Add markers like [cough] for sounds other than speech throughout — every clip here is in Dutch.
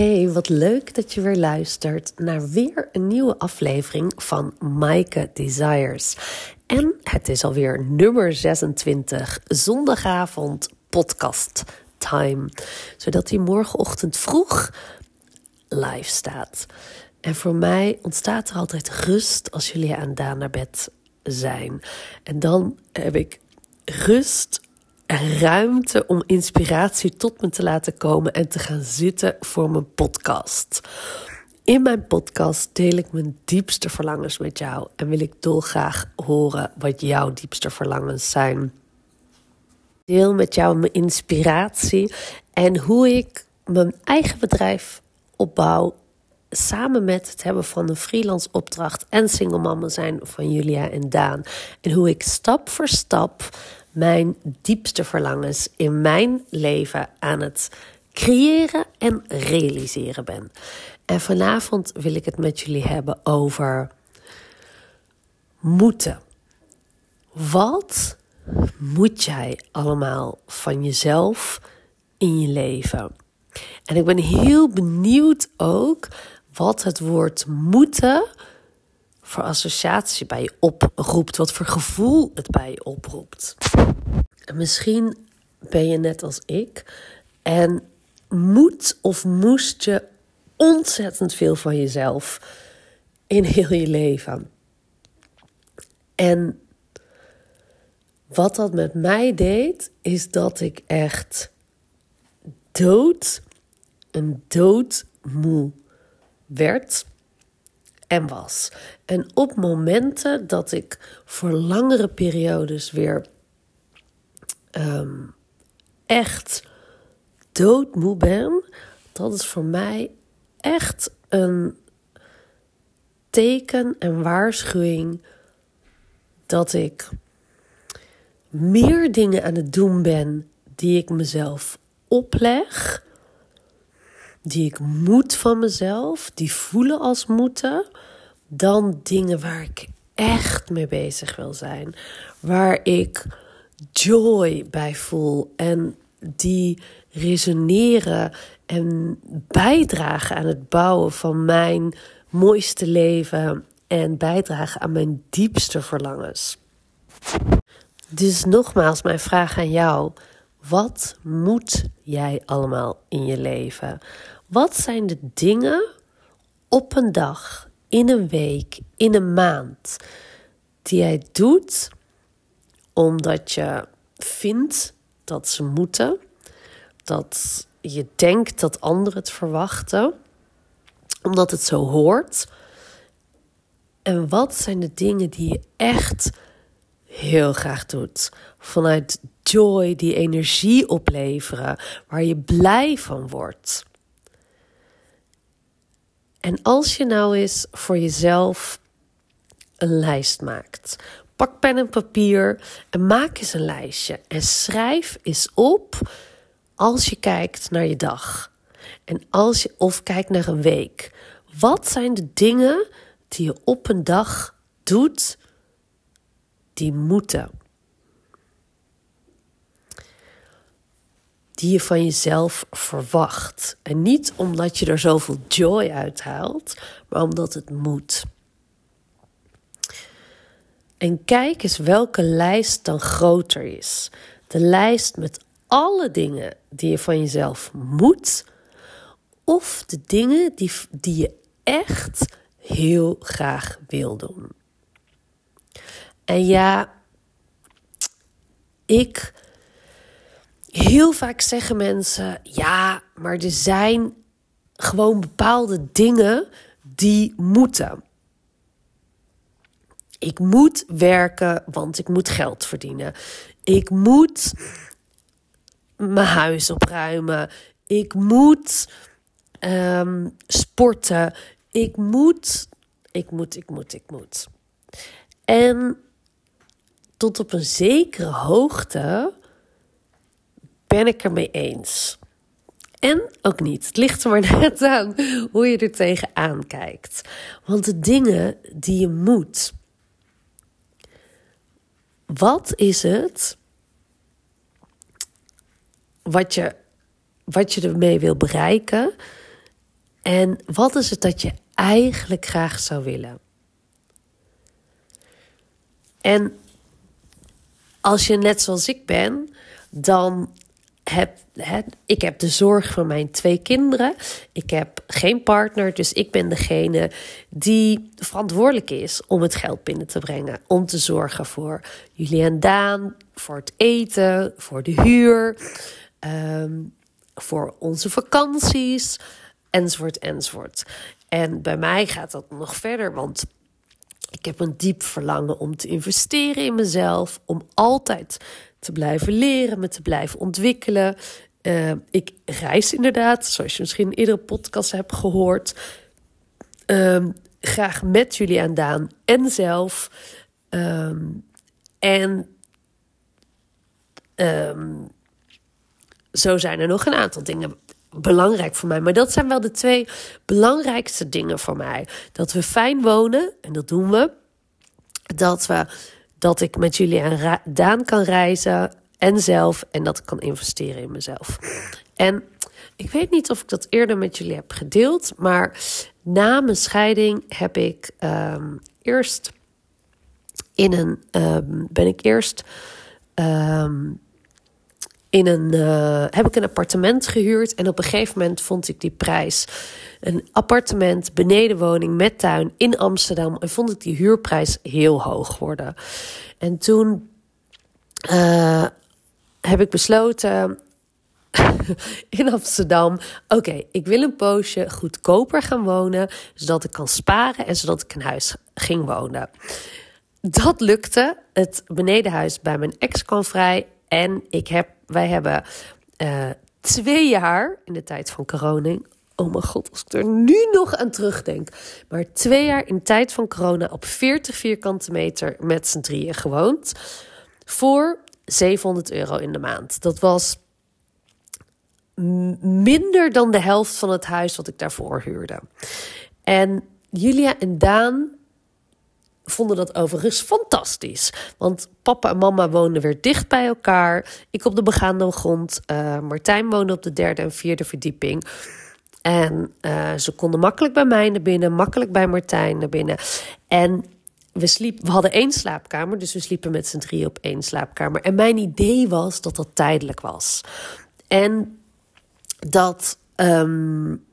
Hey, wat leuk dat je weer luistert naar weer een nieuwe aflevering van Maaike Desires. En het is alweer nummer 26, zondagavond podcast time. Zodat die morgenochtend vroeg live staat. En voor mij ontstaat er altijd rust als jullie aan Daan naar bed zijn. En dan heb ik rust ruimte om inspiratie tot me te laten komen en te gaan zitten voor mijn podcast. In mijn podcast deel ik mijn diepste verlangens met jou en wil ik dolgraag horen wat jouw diepste verlangens zijn. Deel met jou mijn inspiratie en hoe ik mijn eigen bedrijf opbouw samen met het hebben van een freelance opdracht en single mama zijn van Julia en Daan. En hoe ik stap voor stap mijn diepste verlangens in mijn leven aan het creëren en realiseren ben. En vanavond wil ik het met jullie hebben over moeten. Wat moet jij allemaal van jezelf in je leven? En ik ben heel benieuwd ook wat het woord moeten voor associatie bij je oproept, wat voor gevoel het bij je oproept. Misschien ben je net als ik en moet of moest je ontzettend veel van jezelf in heel je leven. En wat dat met mij deed, is dat ik echt dood, een doodmoe werd en was. En op momenten dat ik voor langere periodes weer um, echt doodmoe ben, dat is voor mij echt een teken en waarschuwing dat ik meer dingen aan het doen ben die ik mezelf opleg die ik moet van mezelf, die voelen als moeten, dan dingen waar ik echt mee bezig wil zijn. Waar ik joy bij voel en die resoneren en bijdragen aan het bouwen van mijn mooiste leven en bijdragen aan mijn diepste verlangens. Dus nogmaals, mijn vraag aan jou. Wat moet jij allemaal in je leven? Wat zijn de dingen op een dag, in een week, in een maand die jij doet omdat je vindt dat ze moeten, dat je denkt dat anderen het verwachten, omdat het zo hoort? En wat zijn de dingen die je echt heel graag doet? Vanuit joy, die energie opleveren, waar je blij van wordt. En als je nou eens voor jezelf een lijst maakt, pak pen en papier en maak eens een lijstje en schrijf eens op als je kijkt naar je dag. En als je of kijkt naar een week. Wat zijn de dingen die je op een dag doet die moeten? die je van jezelf verwacht. En niet omdat je er zoveel joy uit haalt, maar omdat het moet. En kijk eens welke lijst dan groter is. De lijst met alle dingen die je van jezelf moet, of de dingen die, die je echt heel graag wil doen. En ja, ik Heel vaak zeggen mensen: ja, maar er zijn gewoon bepaalde dingen die moeten. Ik moet werken, want ik moet geld verdienen. Ik moet mijn huis opruimen. Ik moet ehm, sporten. Ik moet, ik moet, ik moet, ik moet. En tot op een zekere hoogte ben ik er mee eens. En ook niet. Het ligt er maar [laughs] net aan hoe je er tegenaan kijkt. Want de dingen die je moet. Wat is het wat je, wat je ermee wil bereiken? En wat is het dat je eigenlijk graag zou willen? En als je net zoals ik ben, dan heb ik heb de zorg van mijn twee kinderen. Ik heb geen partner, dus ik ben degene die verantwoordelijk is om het geld binnen te brengen. Om te zorgen voor jullie en Daan, voor het eten, voor de huur, ehm, voor onze vakanties, enzovoort, enzovoort. En bij mij gaat dat nog verder, want ik heb een diep verlangen om te investeren in mezelf, om altijd te blijven leren, me te blijven ontwikkelen. Uh, ik reis inderdaad, zoals je misschien in eerdere podcast hebt gehoord. Um, graag met jullie aan Daan en zelf. Um, en um, zo zijn er nog een aantal dingen belangrijk voor mij. Maar dat zijn wel de twee belangrijkste dingen voor mij. Dat we fijn wonen, en dat doen we. Dat, we, dat ik met jullie en Daan kan reizen en zelf. En dat ik kan investeren in mezelf. En ik weet niet of ik dat eerder met jullie heb gedeeld. Maar na mijn scheiding heb ik um, eerst in een. Um, ben ik eerst. Um, in een, uh, heb ik een appartement gehuurd. En op een gegeven moment vond ik die prijs. Een appartement, benedenwoning met tuin in Amsterdam. En vond ik die huurprijs heel hoog worden. En toen uh, heb ik besloten [laughs] in Amsterdam. Oké, ik wil een poosje goedkoper gaan wonen, zodat ik kan sparen en zodat ik een huis ging wonen. Dat lukte. Het benedenhuis bij mijn ex kwam vrij en ik heb, wij hebben uh, twee jaar in de tijd van corona. Oh mijn god, als ik er nu nog aan terugdenk. Maar twee jaar in de tijd van corona op 40 vierkante meter met z'n drieën gewoond. Voor 700 euro in de maand. Dat was minder dan de helft van het huis wat ik daarvoor huurde. En Julia en Daan vonden dat overigens fantastisch. Want papa en mama woonden weer dicht bij elkaar. Ik op de begaande grond. Uh, Martijn woonde op de derde en vierde verdieping. En uh, ze konden makkelijk bij mij naar binnen, makkelijk bij Martijn naar binnen. En we, sliep, we hadden één slaapkamer, dus we sliepen met z'n drie op één slaapkamer. En mijn idee was dat dat tijdelijk was. En dat um,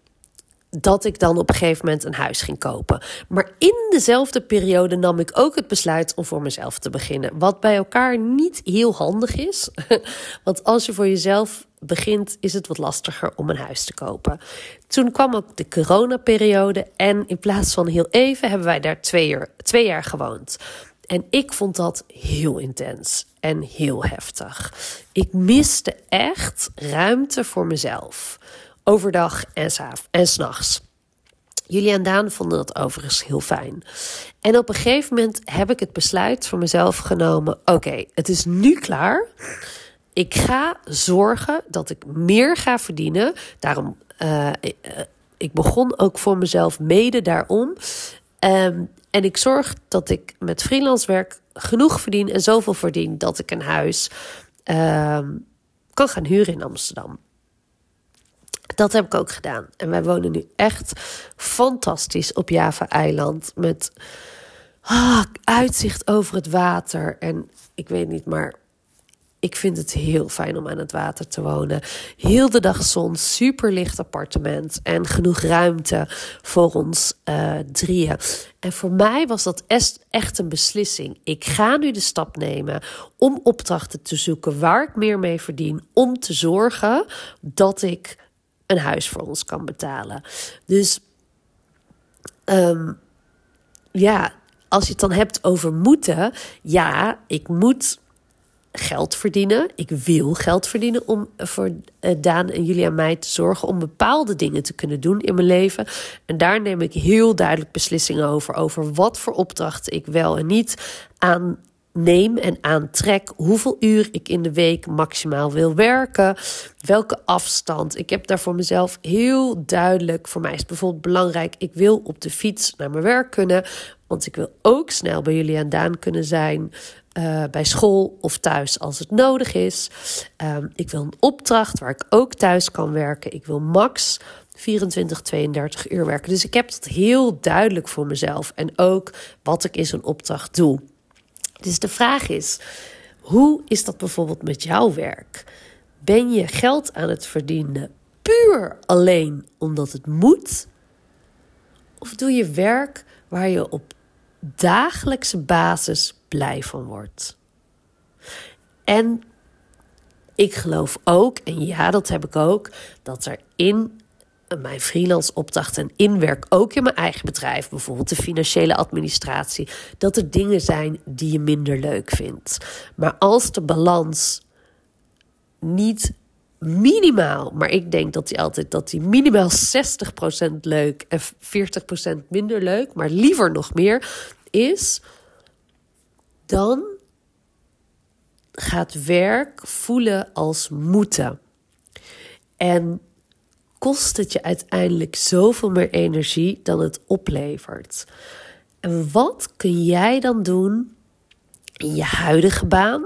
dat ik dan op een gegeven moment een huis ging kopen. Maar in dezelfde periode nam ik ook het besluit om voor mezelf te beginnen. Wat bij elkaar niet heel handig is. [laughs] Want als je voor jezelf begint, is het wat lastiger om een huis te kopen. Toen kwam ook de coronaperiode. En in plaats van heel even hebben wij daar twee jaar, twee jaar gewoond. En ik vond dat heel intens en heel heftig. Ik miste echt ruimte voor mezelf overdag en, en s'nachts. Jullie en Daan vonden dat overigens heel fijn. En op een gegeven moment heb ik het besluit voor mezelf genomen: oké, het is nu klaar. Ik ga zorgen dat ik meer ga verdienen. Daarom, uh, ik begon ook voor mezelf mede daarom. Um, en ik zorg dat ik met freelance werk genoeg verdien en zoveel verdien dat ik een huis um, kan gaan huren in Amsterdam. Dat heb ik ook gedaan. En wij wonen nu echt fantastisch op Java-eiland. Met ah, uitzicht over het water. En ik weet niet, maar ik vind het heel fijn om aan het water te wonen. Heel de dag zon, super licht appartement en genoeg ruimte voor ons uh, drieën. En voor mij was dat echt een beslissing. Ik ga nu de stap nemen om opdrachten te zoeken waar ik meer mee verdien. Om te zorgen dat ik een huis voor ons kan betalen. Dus um, ja, als je het dan hebt over moeten, ja, ik moet geld verdienen. Ik wil geld verdienen om voor uh, Daan en jullie en mij te zorgen om bepaalde dingen te kunnen doen in mijn leven. En daar neem ik heel duidelijk beslissingen over. Over wat voor opdrachten ik wel en niet aan neem en aantrek hoeveel uur ik in de week maximaal wil werken, welke afstand. Ik heb daar voor mezelf heel duidelijk. Voor mij is het bijvoorbeeld belangrijk, ik wil op de fiets naar mijn werk kunnen, want ik wil ook snel bij jullie aan Daan kunnen zijn. Uh, bij school of thuis als het nodig is. Um, ik wil een opdracht waar ik ook thuis kan werken. Ik wil max 24, 32 uur werken. Dus ik heb dat heel duidelijk voor mezelf. En ook wat ik in zo'n opdracht doe. Dus de vraag is: hoe is dat bijvoorbeeld met jouw werk? Ben je geld aan het verdienen puur alleen omdat het moet? Of doe je werk waar je op dagelijkse basis blij van wordt? En ik geloof ook, en ja, dat heb ik ook, dat er in mijn freelance opdracht en inwerk, ook in mijn eigen bedrijf, bijvoorbeeld de financiële administratie, dat er dingen zijn die je minder leuk vindt. Maar als de balans niet minimaal, maar ik denk dat die altijd dat die minimaal 60% leuk en 40% minder leuk, maar liever nog meer is, dan gaat werk voelen als moeten. En kost het je uiteindelijk zoveel meer energie dan het oplevert. En wat kun jij dan doen in je huidige baan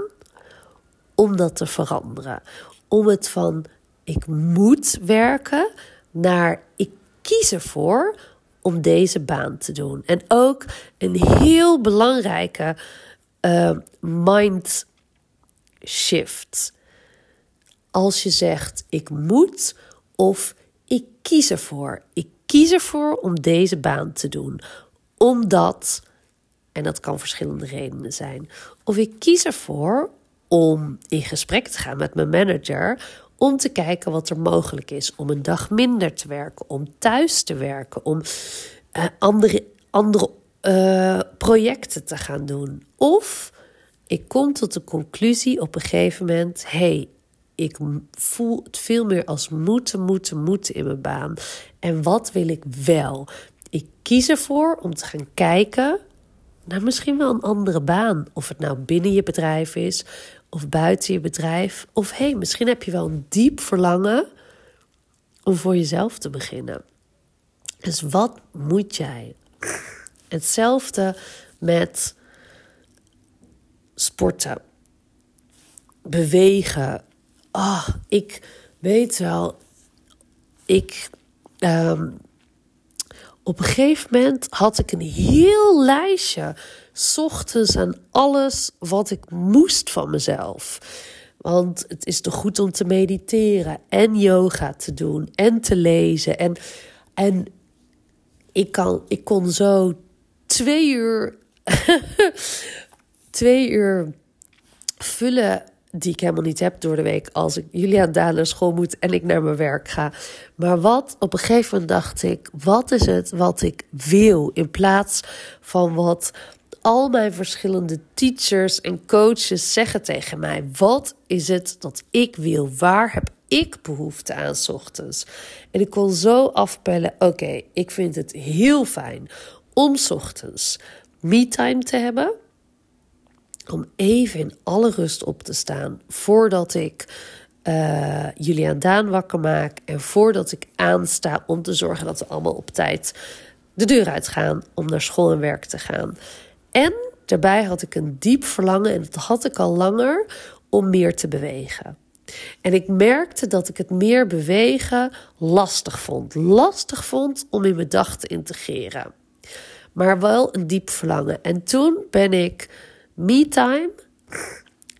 om dat te veranderen? Om het van ik moet werken naar ik kies ervoor om deze baan te doen. En ook een heel belangrijke uh, mind shift. Als je zegt ik moet of kies ervoor. Ik kies ervoor om deze baan te doen. Omdat, en dat kan verschillende redenen zijn. Of ik kies ervoor om in gesprek te gaan met mijn manager. Om te kijken wat er mogelijk is. Om een dag minder te werken. Om thuis te werken. Om uh, andere, andere uh, projecten te gaan doen. Of ik kom tot de conclusie op een gegeven moment: hey, ik voel het veel meer als moeten, moeten, moeten in mijn baan. En wat wil ik wel? Ik kies ervoor om te gaan kijken naar misschien wel een andere baan. Of het nou binnen je bedrijf is of buiten je bedrijf. Of hé, misschien heb je wel een diep verlangen om voor jezelf te beginnen. Dus wat moet jij? Hetzelfde met sporten, bewegen, oh, ik weet wel, ik. Um, op een gegeven moment had ik een heel lijstje. Ochtends aan alles wat ik moest van mezelf. Want het is toch goed om te mediteren en yoga te doen en te lezen. En, en ik, kan, ik kon zo twee uur, [laughs] twee uur vullen die ik helemaal niet heb door de week als ik jullie aan naar school moet en ik naar mijn werk ga. Maar wat op een gegeven moment dacht ik, wat is het wat ik wil in plaats van wat al mijn verschillende teachers en coaches zeggen tegen mij. Wat is het dat ik wil? Waar heb ik behoefte aan ochtends? En ik kon zo afpellen, oké, ik vind het heel fijn om ochtends me-time te hebben om even in alle rust op te staan voordat ik uh, Julian Daan wakker maak en voordat ik aansta om te zorgen dat we allemaal op tijd de deur uitgaan om naar school en werk te gaan. En daarbij had ik een diep verlangen, en dat had ik al langer, om meer te bewegen. En ik merkte dat ik het meer bewegen lastig vond. Lastig vond om in mijn dag te integreren. Maar wel een diep verlangen. En toen ben ik me-time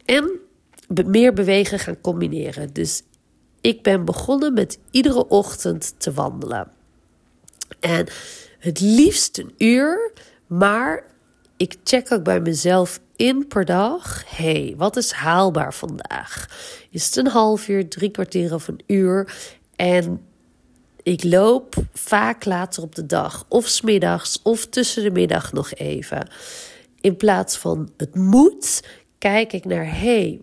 en meer bewegen gaan combineren. Dus ik ben begonnen met iedere ochtend te wandelen. En het liefst een uur, maar ik check ook bij mezelf in per dag. hey, wat is haalbaar vandaag? Is het een half uur, drie kwartier of een uur? En ik loop vaak later op de dag, of smiddags, of tussen de middag nog even. In plaats van het moet, kijk ik naar hey,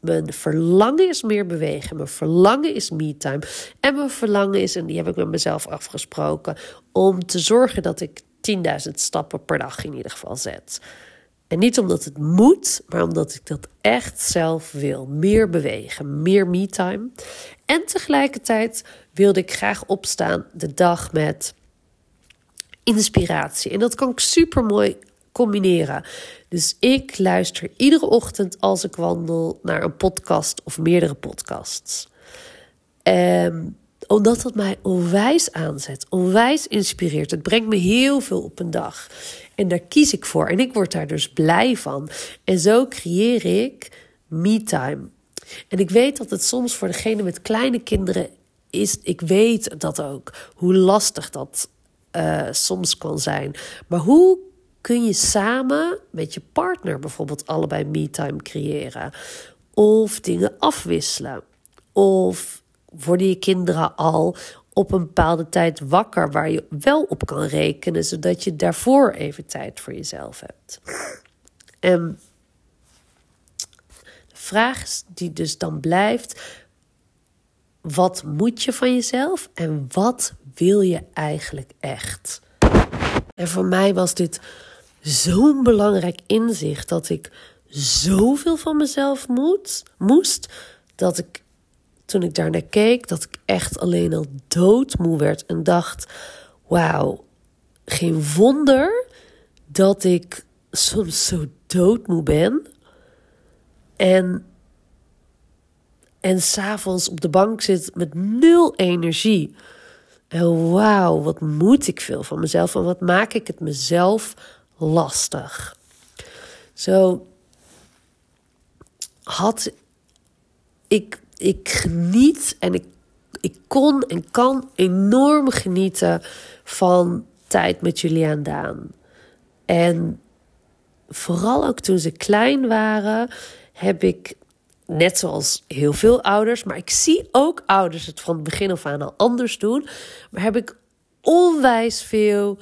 mijn verlangen is meer bewegen. Mijn verlangen is me-time. En mijn verlangen is, en die heb ik met mezelf afgesproken, om te zorgen dat ik 10.000 stappen per dag in ieder geval zet. En niet omdat het moet, maar omdat ik dat echt zelf wil. Meer bewegen, meer me-time. En tegelijkertijd wilde ik graag opstaan de dag met inspiratie. En dat kan ik super mooi combineren. Dus ik luister iedere ochtend als ik wandel naar een podcast of meerdere podcasts. Um, omdat het mij onwijs aanzet, onwijs inspireert. Het brengt me heel veel op een dag. En daar kies ik voor. En ik word daar dus blij van. En zo creëer ik me-time. En ik weet dat het soms voor degene met kleine kinderen is. Ik weet dat ook. Hoe lastig dat uh, soms kan zijn. Maar hoe kun je samen met je partner bijvoorbeeld allebei me-time creëren? Of dingen afwisselen? Of worden je kinderen al op een bepaalde tijd wakker waar je wel op kan rekenen, zodat je daarvoor even tijd voor jezelf hebt. En de vraag die dus dan blijft: wat moet je van jezelf en wat wil je eigenlijk echt? En voor mij was dit zo'n belangrijk inzicht dat ik zoveel van mezelf moet, moest, dat ik toen ik daar naar keek, dat ik echt alleen al doodmoe werd en dacht: wauw, geen wonder dat ik soms zo doodmoe ben. En, en s'avonds op de bank zit met nul energie. En wauw, wat moet ik veel van mezelf en wat maak ik het mezelf lastig. Zo had ik ik geniet en ik, ik kon en kan enorm genieten van tijd met Julian Daan. En vooral ook toen ze klein waren, heb ik, net zoals heel veel ouders, maar ik zie ook ouders het van het begin af aan al anders doen, maar heb ik onwijs veel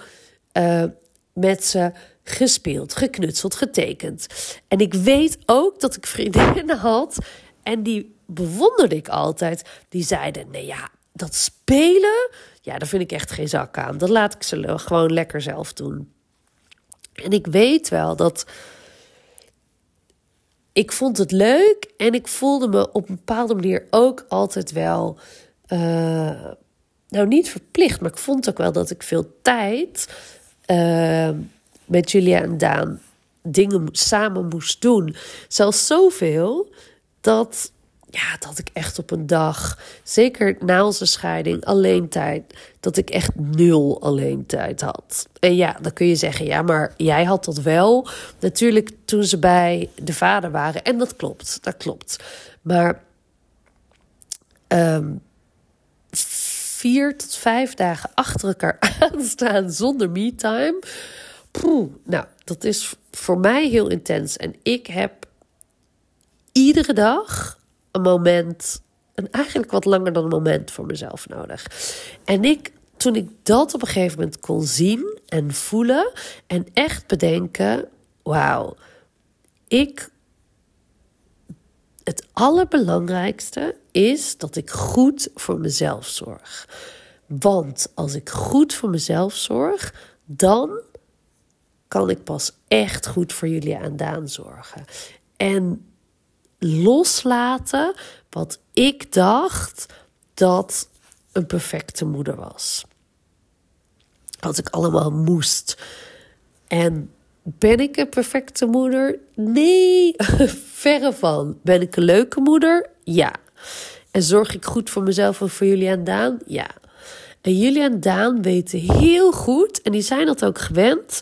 uh, met ze gespeeld, geknutseld, getekend. En ik weet ook dat ik vriendinnen had en die bewonderde ik altijd. Die zeiden: nee ja, dat spelen, ja, daar vind ik echt geen zak aan. Dat laat ik ze gewoon lekker zelf doen. En ik weet wel dat. Ik vond het leuk en ik voelde me op een bepaalde manier ook altijd wel. Uh, nou, niet verplicht, maar ik vond ook wel dat ik veel tijd uh, met Julia en Daan dingen samen moest doen. Zelfs zoveel dat ja, dat ik echt op een dag, zeker na onze scheiding, alleen tijd, dat ik echt nul alleen tijd had. En ja, dan kun je zeggen, ja, maar jij had dat wel. Natuurlijk toen ze bij de vader waren. En dat klopt, dat klopt. Maar um, vier tot vijf dagen achter elkaar [laughs] aanstaan zonder me-time. Nou, dat is voor mij heel intens. En ik heb iedere dag een moment, een eigenlijk wat langer dan een moment voor mezelf nodig. En ik, toen ik dat op een gegeven moment kon zien en voelen en echt bedenken: wauw, ik. Het allerbelangrijkste is dat ik goed voor mezelf zorg. Want als ik goed voor mezelf zorg, dan kan ik pas echt goed voor jullie aan Daan zorgen. En loslaten wat ik dacht dat een perfecte moeder was. Wat ik allemaal moest. En ben ik een perfecte moeder? Nee, [laughs] verre van. Ben ik een leuke moeder? Ja. En zorg ik goed voor mezelf en voor jullie en Daan? Ja. En jullie en Daan weten heel goed, en die zijn dat ook gewend,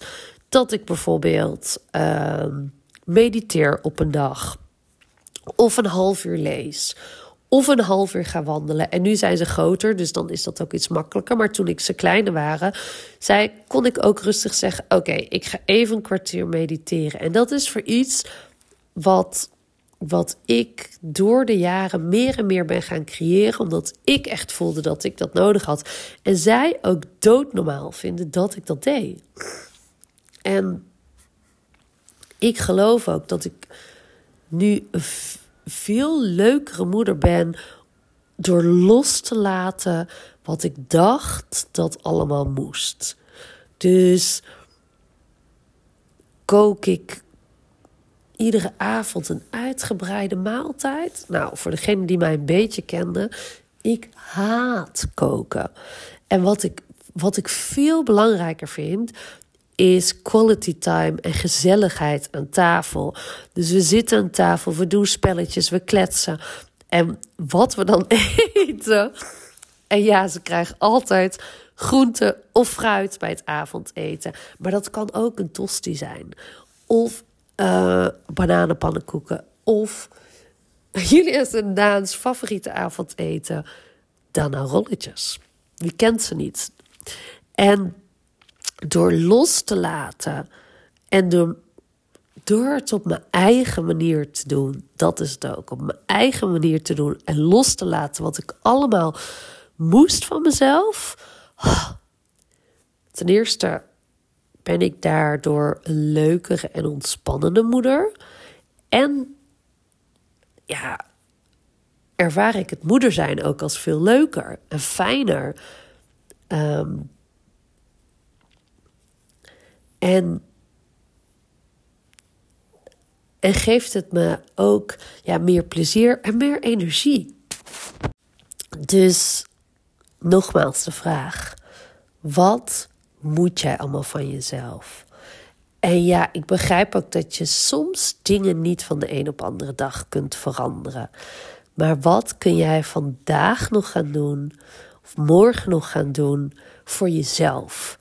dat ik bijvoorbeeld uh, mediteer op een dag. Of een half uur lees. Of een half uur ga wandelen. En nu zijn ze groter, dus dan is dat ook iets makkelijker. Maar toen ik ze kleiner waren, zei, kon ik ook rustig zeggen: Oké, ik ga even een kwartier mediteren. En dat is voor iets wat, wat ik door de jaren meer en meer ben gaan creëren. Omdat ik echt voelde dat ik dat nodig had. En zij ook doodnormaal vinden dat ik dat deed. En ik geloof ook dat ik nu veel leukere moeder ben door los te laten wat ik dacht dat allemaal moest. Dus kook ik iedere avond een uitgebreide maaltijd. Nou, voor degene die mij een beetje kende, ik haat koken. En wat ik, wat ik veel belangrijker vind, is quality time en gezelligheid aan tafel. Dus we zitten aan tafel, we doen spelletjes, we kletsen. En wat we dan [laughs] eten. En ja, ze krijgen altijd groente of fruit bij het avondeten. Maar dat kan ook een tosti zijn. Of uh, bananenpannenkoeken. Of [laughs] Julius en Daans favoriete avondeten. Dan rolletjes. Wie kent ze niet? En door los te laten en door, door het op mijn eigen manier te doen, dat is het ook, op mijn eigen manier te doen en los te laten wat ik allemaal moest van mezelf. Ten eerste ben ik daardoor een leukere en ontspannende moeder. En ja, ervaar ik het moeder zijn ook als veel leuker en fijner. Um, en, en geeft het me ook ja, meer plezier en meer energie. Dus nogmaals de vraag: wat moet jij allemaal van jezelf? En ja, ik begrijp ook dat je soms dingen niet van de een op andere dag kunt veranderen. Maar wat kun jij vandaag nog gaan doen, of morgen nog gaan doen voor jezelf?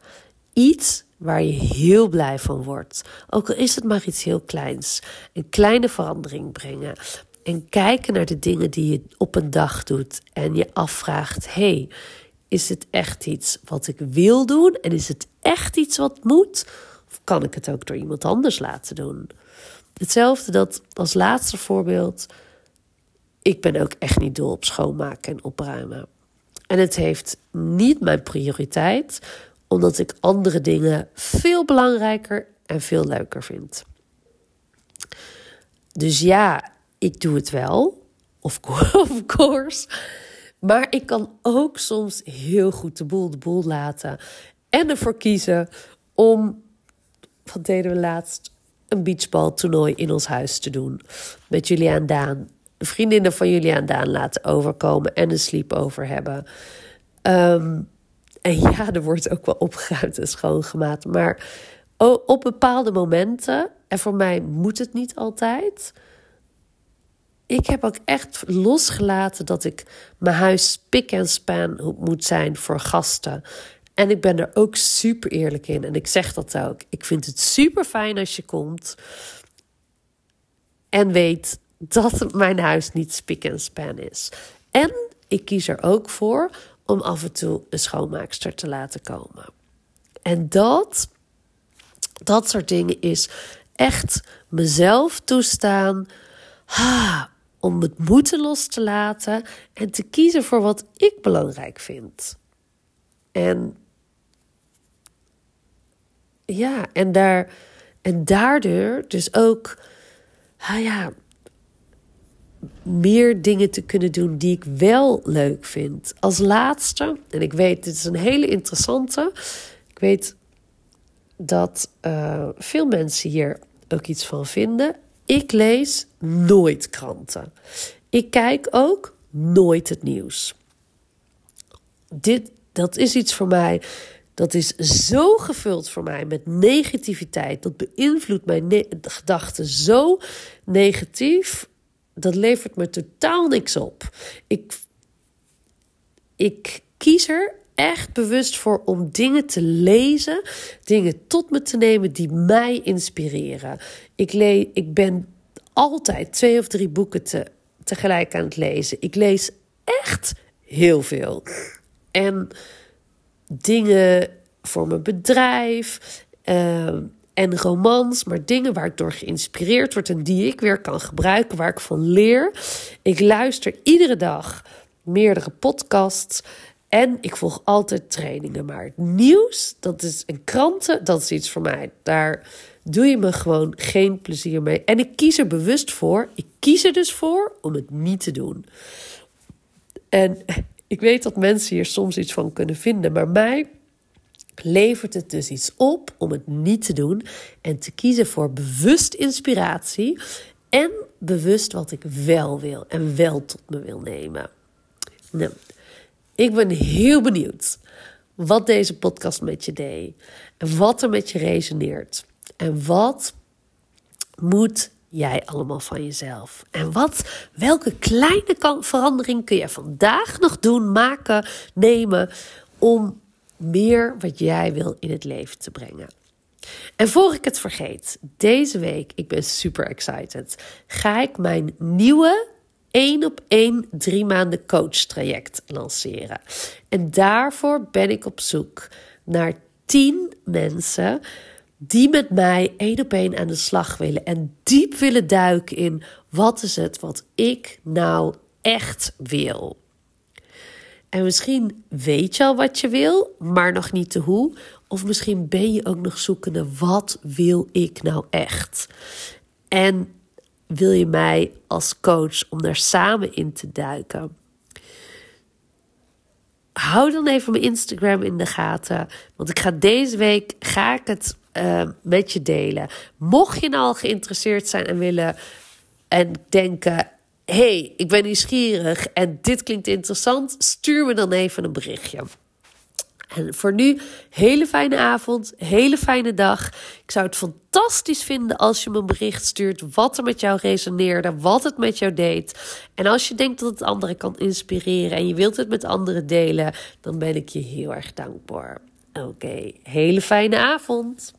Iets waar je heel blij van wordt. Ook al is het maar iets heel kleins. Een kleine verandering brengen. En kijken naar de dingen die je op een dag doet. En je afvraagt: hey, is het echt iets wat ik wil doen? En is het echt iets wat moet? Of kan ik het ook door iemand anders laten doen? Hetzelfde dat als laatste voorbeeld. Ik ben ook echt niet dol op schoonmaken en opruimen. En het heeft niet mijn prioriteit, omdat ik andere dingen veel belangrijker en veel leuker vind. Dus ja, ik doe het wel, [laughs] of course. Maar ik kan ook soms heel goed de boel de boel laten. En ervoor kiezen om, wat deden we laatst, een beachballtoernooi in ons huis te doen. Met Juliaan Daan. Vriendinnen van Juliaan Daan laten overkomen en een sleepover hebben. Um, en [laughs] ja, er wordt ook wel opgeruimd en schoongemaakt. Maar op bepaalde momenten, en voor mij moet het niet altijd. Ik heb ook echt losgelaten dat ik mijn huis pik en span moet zijn voor gasten. En ik ben er ook super eerlijk in. En ik zeg dat ook. Ik vind het super fijn als je komt. En weet dat mijn huis niet spik en span is. En ik kies er ook voor om af en toe een schoonmaakster te laten komen. En dat, dat soort dingen is echt mezelf toestaan. om het moeten los te laten en te kiezen voor wat ik belangrijk vind. En ja, en, daar, en daardoor dus ook, ah ja, meer dingen te kunnen doen die ik wel leuk vind. Als laatste, en ik weet, dit is een hele interessante. Ik weet dat uh, veel mensen hier ook iets van vinden. Ik lees nooit kranten. Ik kijk ook nooit het nieuws. Dit, dat is iets voor mij. Dat is zo gevuld voor mij met negativiteit. Dat beïnvloedt mijn gedachten zo negatief dat levert me totaal niks op. Ik, ik kies er echt bewust voor om dingen te lezen, dingen tot me te nemen die mij inspireren. Ik, le ik ben altijd twee of drie boeken te, tegelijk aan het lezen. Ik lees echt heel veel. En dingen voor mijn bedrijf. Uh, en romans, maar dingen waar ik door geïnspireerd word en die ik weer kan gebruiken, waar ik van leer. Ik luister iedere dag meerdere podcasts en ik volg altijd trainingen. Maar het nieuws, dat is een kranten, dat is iets voor mij. Daar doe je me gewoon geen plezier mee. En ik kies er bewust voor. Ik kies er dus voor om het niet te doen. En ik weet dat mensen hier soms iets van kunnen vinden, maar mij levert het dus iets op om het niet te doen en te kiezen voor bewust inspiratie en bewust wat ik wel wil en wel tot me wil nemen. Nou, ik ben heel benieuwd wat deze podcast met je deed en wat er met je resoneert en wat moet jij allemaal van jezelf? En wat, welke kleine verandering kun je vandaag nog doen, maken, nemen om meer wat jij wil in het leven te brengen? En voor ik het vergeet, deze week, ik ben super excited, ga ik mijn nieuwe 1 op 1 drie maanden coach traject lanceren. En daarvoor ben ik op zoek naar 10 mensen die met mij één op één aan de slag willen en diep willen duiken in wat is het wat ik nou echt wil. En misschien weet je al wat je wil, maar nog niet de hoe. Of misschien ben je ook nog zoekende, wat wil ik nou echt? En wil je mij als coach om daar samen in te duiken? Hou dan even mijn Instagram in de gaten. Want ik ga deze week ga ik het uh, met je delen. Mocht je nou al geïnteresseerd zijn en willen en denken: hey, ik ben nieuwsgierig en dit klinkt interessant, stuur me dan even een berichtje. En voor nu, hele fijne avond, hele fijne dag. Ik zou het fantastisch vinden als je me een bericht stuurt wat er met jou resoneerde, wat het met jou deed. En als je denkt dat het anderen kan inspireren en je wilt het met anderen delen, dan ben ik je heel erg dankbaar. Oké, hele fijne avond.